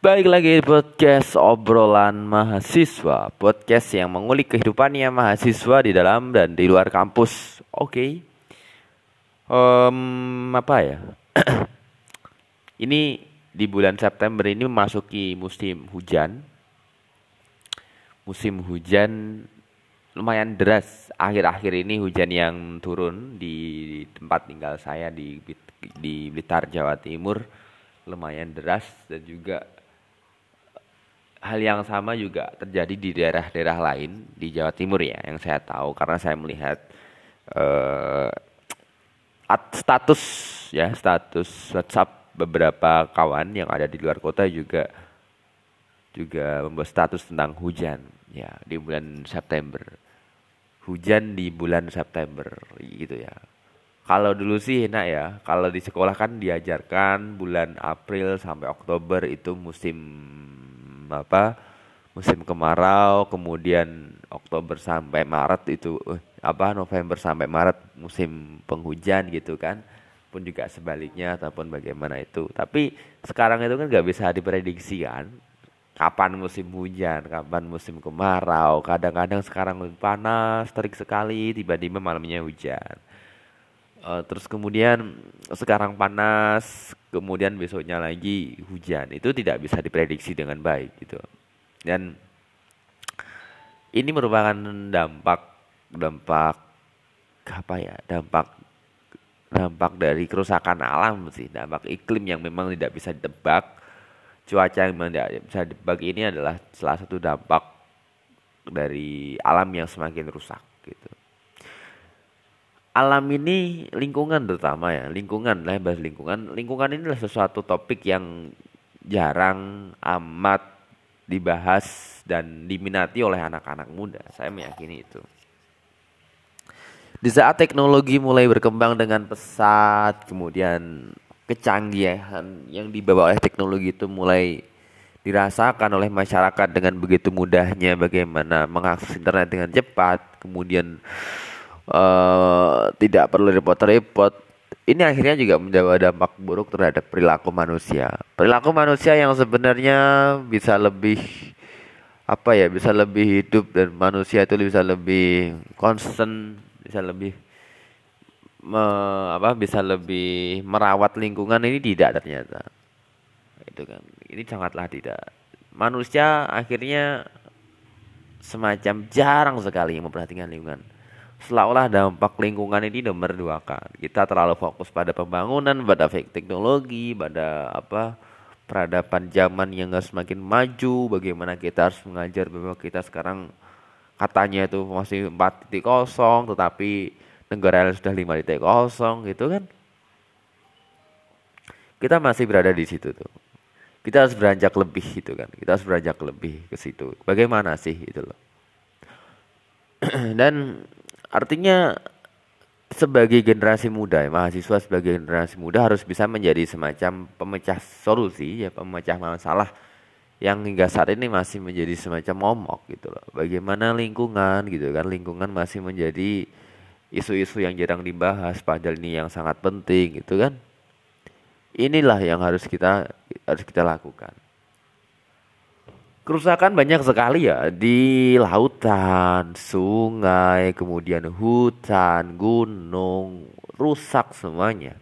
Baik lagi di podcast obrolan mahasiswa. Podcast yang mengulik kehidupannya mahasiswa di dalam dan di luar kampus. Oke. Em, Apa ya? Ini di bulan September ini memasuki musim hujan. Musim hujan lumayan deras. Akhir-akhir ini hujan yang turun di tempat tinggal saya di, di Blitar, Jawa Timur. Lumayan deras dan juga hal yang sama juga terjadi di daerah-daerah lain di Jawa Timur ya yang saya tahu. Karena saya melihat at- status ya status WhatsApp beberapa kawan yang ada di luar kota juga juga membuat status tentang hujan ya di bulan September. Hujan di bulan September gitu ya. Kalau dulu sih enak ya kalau di sekolah kan diajarkan bulan April sampai Oktober itu musim apa musim kemarau kemudian Oktober sampai Maret itu eh, apa November sampai Maret musim penghujan gitu kan pun juga sebaliknya ataupun bagaimana itu. Tapi sekarang itu kan nggak bisa diprediksi kan kapan musim hujan kapan musim kemarau. Kadang-kadang sekarang panas terik sekali tiba-tiba malamnya hujan Eh, terus kemudian sekarang panas, kemudian besoknya lagi hujan. Itu tidak bisa diprediksi dengan baik gitu. Dan ini merupakan dampak dampak apa ya? Dampak dampak dari kerusakan alam sih, dampak iklim yang memang tidak bisa ditebak. Cuaca yang memang tidak bisa ditebak ini adalah salah satu dampak dari alam yang semakin rusak alam ini lingkungan terutama ya lingkungan lah bahas lingkungan. Lingkungan ini adalah sesuatu topik yang jarang amat dibahas dan diminati oleh anak-anak muda. Saya meyakini itu. Di saat teknologi mulai berkembang dengan pesat kemudian kecanggihan yang dibawa oleh teknologi itu mulai dirasakan oleh masyarakat dengan begitu mudahnya bagaimana mengakses internet dengan cepat kemudian eh, tidak perlu repot-repot. Ini akhirnya juga membawa dampak buruk terhadap perilaku manusia. Perilaku manusia yang sebenarnya bisa lebih apa ya, bisa lebih hidup dan manusia itu bisa lebih constant, bisa lebih me- apa bisa lebih merawat lingkungan ini tidak ternyata. Itu kan. Ini sangatlah tidak. Manusia akhirnya semacam jarang sekali memperhatikan lingkungan seolah-olah dampak lingkungan ini nomor dua kan. Kita terlalu fokus pada pembangunan, pada fake teknologi, pada apa peradaban zaman yang nggak semakin maju. Bagaimana kita harus mengajar bahwa kita sekarang katanya itu masih 4.0 tetapi negara lain sudah 5.0 gitu kan. Kita masih berada di situ tuh. Kita harus beranjak lebih gitu kan. Kita harus beranjak lebih ke situ. Bagaimana sih itu loh. Dan Artinya sebagai generasi muda, mahasiswa sebagai generasi muda harus bisa menjadi semacam pemecah solusi, ya pemecah masalah yang hingga saat ini masih menjadi semacam momok gitu loh. Bagaimana lingkungan gitu kan, lingkungan masih menjadi isu-isu yang jarang dibahas, padahal ini yang sangat penting gitu kan. Inilah yang harus kita harus kita lakukan. Kerusakan banyak sekali ya di lautan, sungai, kemudian hutan, gunung, rusak semuanya.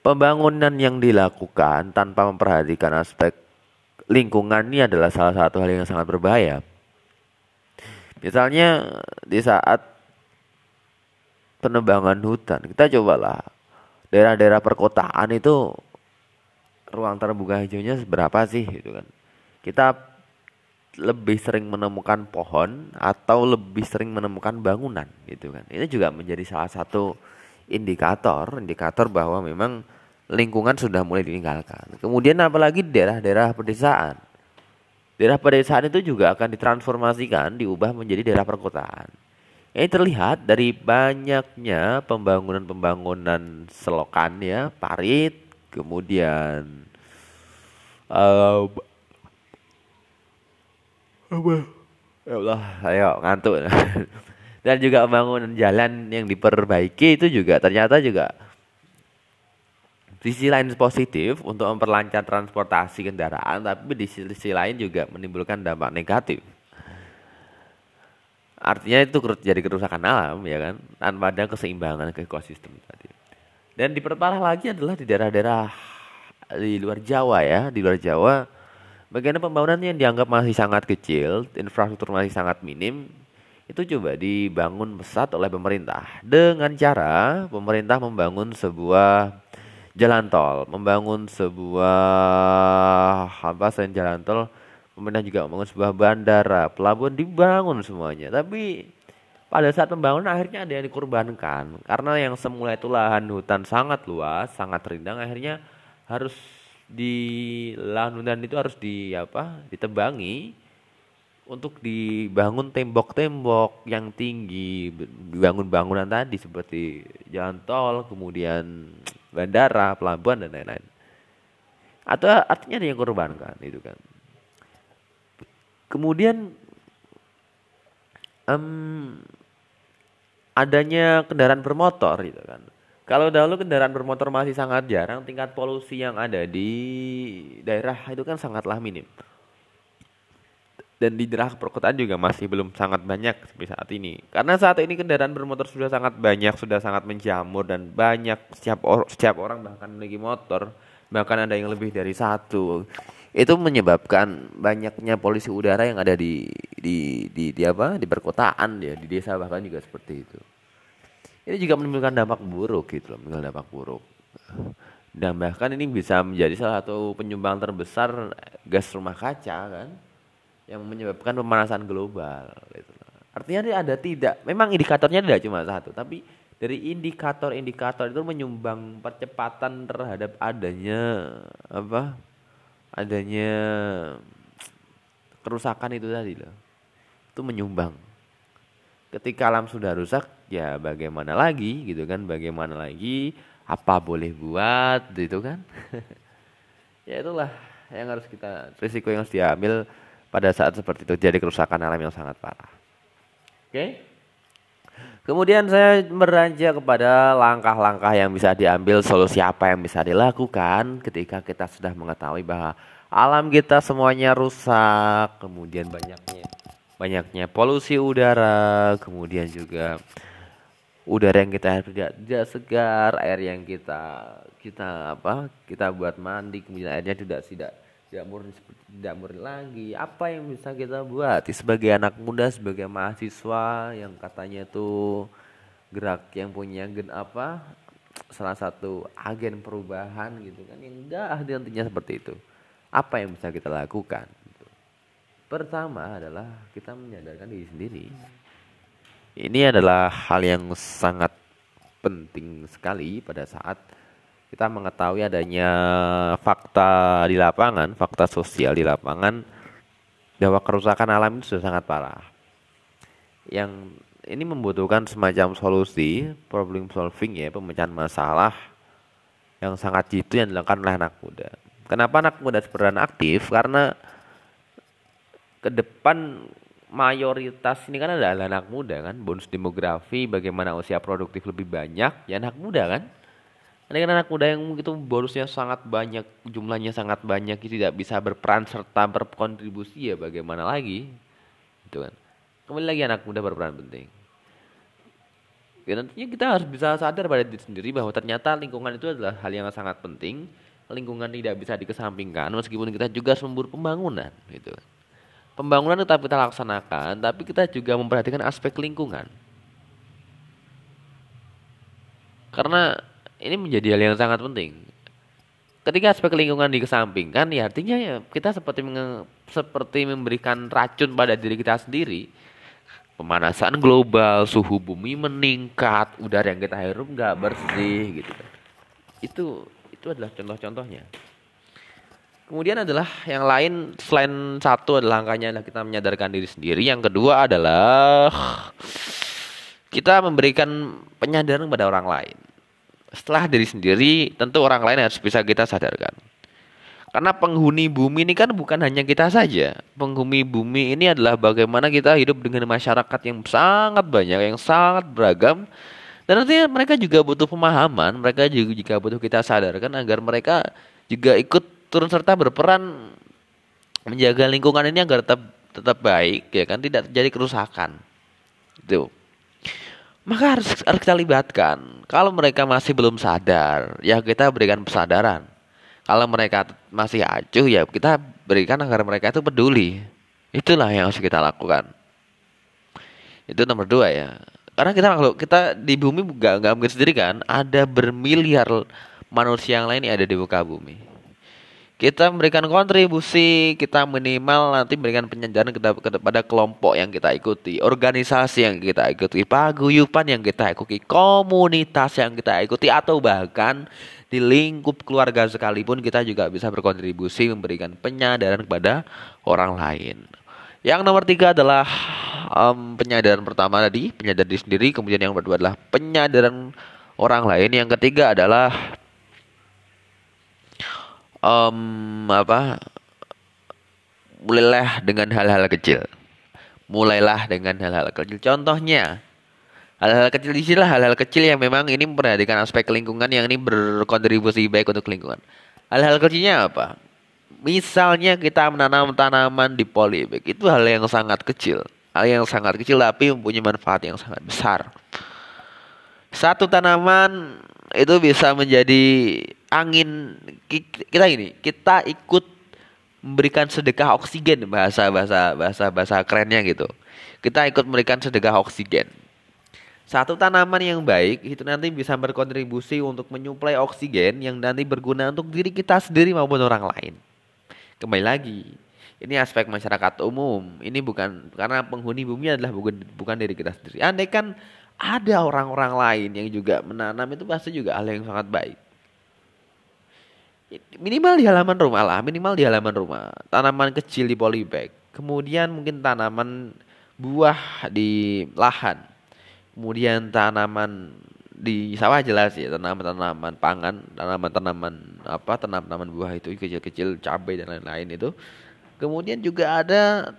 Pembangunan yang dilakukan tanpa memperhatikan aspek lingkungan ini adalah salah satu hal yang sangat berbahaya. Misalnya di saat penebangan hutan, kita cobalah daerah-daerah perkotaan itu ruang terbuka hijaunya seberapa sih gitu kan. Kita lebih sering menemukan pohon atau lebih sering menemukan bangunan gitu kan. Ini juga menjadi salah satu indikator, indikator bahwa memang lingkungan sudah mulai ditinggalkan. Kemudian apalagi daerah-daerah pedesaan. Daerah pedesaan itu juga akan ditransformasikan, diubah menjadi daerah perkotaan. Ini terlihat dari banyaknya pembangunan-pembangunan selokan ya, parit, kemudian uh, apa ya Allah ayo ngantuk dan juga pembangunan jalan yang diperbaiki itu juga ternyata juga sisi lain positif untuk memperlancar transportasi kendaraan, tapi di sisi lain juga menimbulkan dampak negatif. Artinya itu jadi kerusakan alam ya kan, tanpa ada keseimbangan ke ekosistem tadi. Dan diperparah lagi adalah di daerah-daerah di luar Jawa ya, di luar Jawa bagian pembangunannya yang dianggap masih sangat kecil, infrastruktur masih sangat minim, itu coba dibangun pesat oleh pemerintah dengan cara pemerintah membangun sebuah jalan tol, membangun sebuah apa selain jalan tol, pemerintah juga membangun sebuah bandara, pelabuhan dibangun semuanya. Tapi pada saat pembangunan akhirnya ada yang dikorbankan karena yang semula itu lahan hutan sangat luas, sangat rindang akhirnya harus di lahan hutan itu harus di apa? ditebangi untuk dibangun tembok-tembok yang tinggi, dibangun bangunan tadi seperti jalan tol, kemudian bandara, pelabuhan dan lain-lain. Atau artinya ada yang korbankan itu kan. Kemudian um, adanya kendaraan bermotor gitu kan. Kalau dahulu kendaraan bermotor masih sangat jarang, tingkat polusi yang ada di daerah itu kan sangatlah minim dan di daerah perkotaan juga masih belum sangat banyak seperti saat ini. Karena saat ini kendaraan bermotor sudah sangat banyak, sudah sangat menjamur dan banyak setiap or setiap orang bahkan memiliki motor, bahkan ada yang lebih dari satu. Itu menyebabkan banyaknya polusi udara yang ada di di di, di apa? di perkotaan ya, di desa bahkan juga seperti itu. Ini juga menimbulkan dampak buruk gitu loh, menimbulkan dampak buruk. Dan bahkan ini bisa menjadi salah satu penyumbang terbesar gas rumah kaca kan yang menyebabkan pemanasan global gitu. Artinya ada tidak, memang indikatornya tidak cuma satu, tapi dari indikator-indikator itu menyumbang percepatan terhadap adanya apa? Adanya kerusakan itu tadi loh. Itu menyumbang. Ketika alam sudah rusak, ya bagaimana lagi gitu kan? Bagaimana lagi? Apa boleh buat gitu kan? ya itulah yang harus kita risiko yang harus diambil pada saat seperti itu jadi kerusakan alam yang sangat parah. Oke. Kemudian saya beranjak kepada langkah-langkah yang bisa diambil, solusi apa yang bisa dilakukan ketika kita sudah mengetahui bahwa alam kita semuanya rusak, kemudian banyaknya banyaknya polusi udara, kemudian juga udara yang kita tidak tidak segar, air yang kita kita apa kita buat mandi, kemudian airnya tidak tidak tidak murni tidak murni lagi. Apa yang bisa kita buat? Sebagai anak muda sebagai mahasiswa yang katanya itu gerak yang punya gen apa salah satu agen perubahan gitu kan yang enggak nantinya seperti itu. Apa yang bisa kita lakukan. Pertama adalah kita menyadarkan diri sendiri ini adalah hal yang sangat penting sekali pada saat kita mengetahui adanya fakta di lapangan, fakta sosial di lapangan bahwa kerusakan alam itu sudah sangat parah. Yang ini membutuhkan semacam solusi, problem solving ya, pemecahan masalah yang sangat jitu yang dilakukan oleh anak muda. Kenapa anak muda berperan aktif? Karena ke depan mayoritas ini kan adalah anak muda kan, bonus demografi, bagaimana usia produktif lebih banyak, ya anak muda kan ada kan anak muda yang itu bonusnya sangat banyak, jumlahnya sangat banyak, tidak bisa berperan serta berkontribusi ya bagaimana lagi, gitu kan. Kembali lagi anak muda berperan penting. Ya, nantinya kita harus bisa sadar pada diri sendiri bahwa ternyata lingkungan itu adalah hal yang sangat penting. Lingkungan tidak bisa dikesampingkan meskipun kita juga memburu pembangunan, gitu. Kan. Pembangunan tetap kita laksanakan, tapi kita juga memperhatikan aspek lingkungan. Karena ini menjadi hal yang sangat penting. Ketika aspek lingkungan dikesampingkan, ya artinya ya kita seperti menge, seperti memberikan racun pada diri kita sendiri. Pemanasan global, suhu bumi meningkat, udara yang kita hirup nggak bersih gitu kan. Itu itu adalah contoh-contohnya. Kemudian adalah yang lain selain satu adalah angkanya adalah kita menyadarkan diri sendiri. Yang kedua adalah kita memberikan penyadaran kepada orang lain setelah diri sendiri, tentu orang lain harus bisa kita sadarkan. Karena penghuni bumi ini kan bukan hanya kita saja. Penghuni bumi ini adalah bagaimana kita hidup dengan masyarakat yang sangat banyak, yang sangat beragam. Dan nantinya mereka juga butuh pemahaman, mereka juga, butuh kita sadarkan agar mereka juga ikut turun serta berperan menjaga lingkungan ini agar tetap tetap baik ya kan tidak terjadi kerusakan. Itu. Maka harus, harus kita libatkan. Kalau mereka masih belum sadar, ya kita berikan kesadaran. Kalau mereka masih acuh ya kita berikan agar mereka itu peduli. Itulah yang harus kita lakukan. Itu nomor dua ya. Karena kita kalau kita di bumi nggak nggak mungkin sendiri kan, ada bermiliar manusia yang lain yang ada di muka bumi. Kita memberikan kontribusi, kita minimal nanti memberikan penyandaran kepada kelompok yang kita ikuti, organisasi yang kita ikuti, paguyuban yang kita ikuti, komunitas yang kita ikuti, atau bahkan di lingkup keluarga sekalipun kita juga bisa berkontribusi memberikan penyadaran kepada orang lain. Yang nomor tiga adalah um, penyadaran pertama tadi, penyadaran diri sendiri, kemudian yang kedua adalah penyadaran orang lain, yang ketiga adalah um, apa? Mulailah dengan hal-hal kecil. Mulailah dengan hal-hal kecil. Contohnya, hal-hal kecil di sini hal-hal kecil yang memang ini memperhatikan aspek lingkungan yang ini berkontribusi baik untuk lingkungan. Hal-hal kecilnya apa? Misalnya kita menanam tanaman di polybag itu hal yang sangat kecil hal yang sangat kecil tapi mempunyai manfaat yang sangat besar. Satu tanaman itu bisa menjadi angin kita ini kita ikut memberikan sedekah oksigen bahasa bahasa bahasa bahasa kerennya gitu. Kita ikut memberikan sedekah oksigen. Satu tanaman yang baik itu nanti bisa berkontribusi untuk menyuplai oksigen yang nanti berguna untuk diri kita sendiri maupun orang lain. Kembali lagi, ini aspek masyarakat umum. Ini bukan karena penghuni bumi adalah bukan bukan diri kita sendiri. Andai kan ada orang-orang lain yang juga menanam itu pasti juga hal yang sangat baik. Minimal di halaman rumah lah, minimal di halaman rumah. Tanaman kecil di polybag. Kemudian mungkin tanaman buah di lahan. Kemudian tanaman di sawah jelas ya tanaman-tanaman pangan, tanaman-tanaman apa tanaman-tanaman buah itu kecil-kecil cabai dan lain-lain itu Kemudian juga ada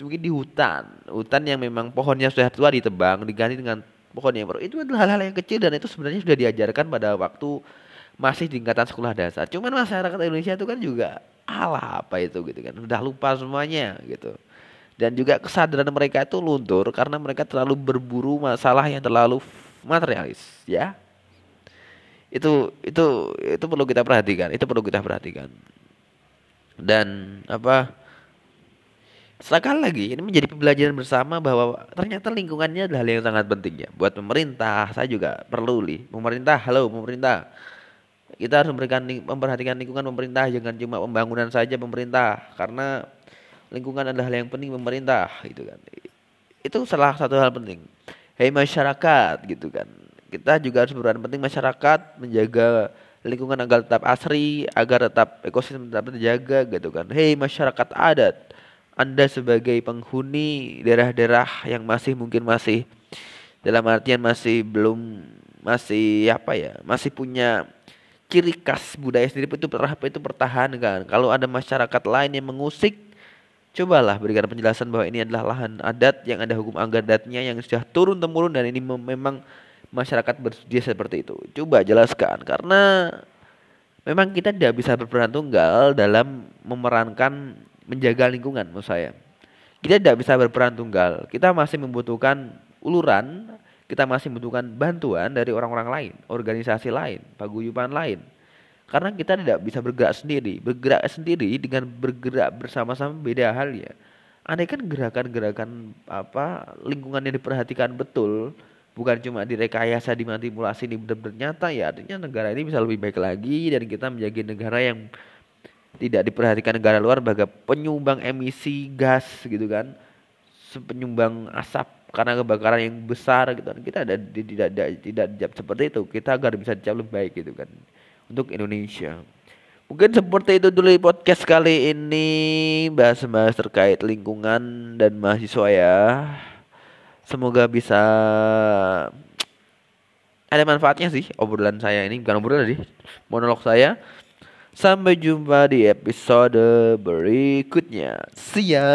mungkin di hutan, hutan yang memang pohonnya sudah tua ditebang diganti dengan pohon yang baru. Itu adalah hal-hal yang kecil dan itu sebenarnya sudah diajarkan pada waktu masih di tingkatan sekolah dasar. Cuman masyarakat Indonesia itu kan juga alah apa itu gitu kan, sudah lupa semuanya gitu. Dan juga kesadaran mereka itu luntur karena mereka terlalu berburu masalah yang terlalu materialis, ya. Itu itu itu perlu kita perhatikan, itu perlu kita perhatikan dan apa sekali lagi ini menjadi pembelajaran bersama bahwa ternyata lingkungannya adalah hal yang sangat penting ya buat pemerintah saya juga perlu nih pemerintah halo pemerintah kita harus memberikan memperhatikan lingkungan pemerintah jangan cuma pembangunan saja pemerintah. Karena lingkungan adalah hal yang penting pemerintah gitu kan. Itu salah satu hal penting. Hei masyarakat gitu kan. Kita juga harus berperan penting masyarakat menjaga lingkungan agar tetap asri, agar tetap ekosistem tetap terjaga gitu kan. Hei masyarakat adat, Anda sebagai penghuni daerah-daerah yang masih mungkin masih dalam artian masih belum masih apa ya, masih punya ciri khas budaya sendiri itu itu pertahankan. Kalau ada masyarakat lain yang mengusik, cobalah berikan penjelasan bahwa ini adalah lahan adat yang ada hukum adatnya yang sudah turun temurun dan ini memang masyarakat bersedia seperti itu. Coba jelaskan karena memang kita tidak bisa berperan tunggal dalam memerankan menjaga lingkungan menurut saya. Kita tidak bisa berperan tunggal. Kita masih membutuhkan uluran, kita masih membutuhkan bantuan dari orang-orang lain, organisasi lain, paguyuban lain. Karena kita tidak bisa bergerak sendiri. Bergerak sendiri dengan bergerak bersama-sama beda hal ya. Andai kan gerakan-gerakan apa lingkungan yang diperhatikan betul, bukan cuma direkayasa dimanipulasi ini benar-benar nyata ya artinya negara ini bisa lebih baik lagi dan kita menjadi negara yang tidak diperhatikan negara luar sebagai penyumbang emisi gas gitu kan penyumbang asap karena kebakaran yang besar gitu kan. Kita ada tidak tidak tidak dijawab seperti itu. Kita agar bisa dijawab lebih baik gitu kan. Untuk Indonesia. Mungkin seperti itu dulu podcast kali ini bahas-bahas terkait lingkungan dan mahasiswa ya. Semoga bisa ada manfaatnya sih obrolan saya ini. Bukan obrolan sih monolog saya. Sampai jumpa di episode berikutnya. See ya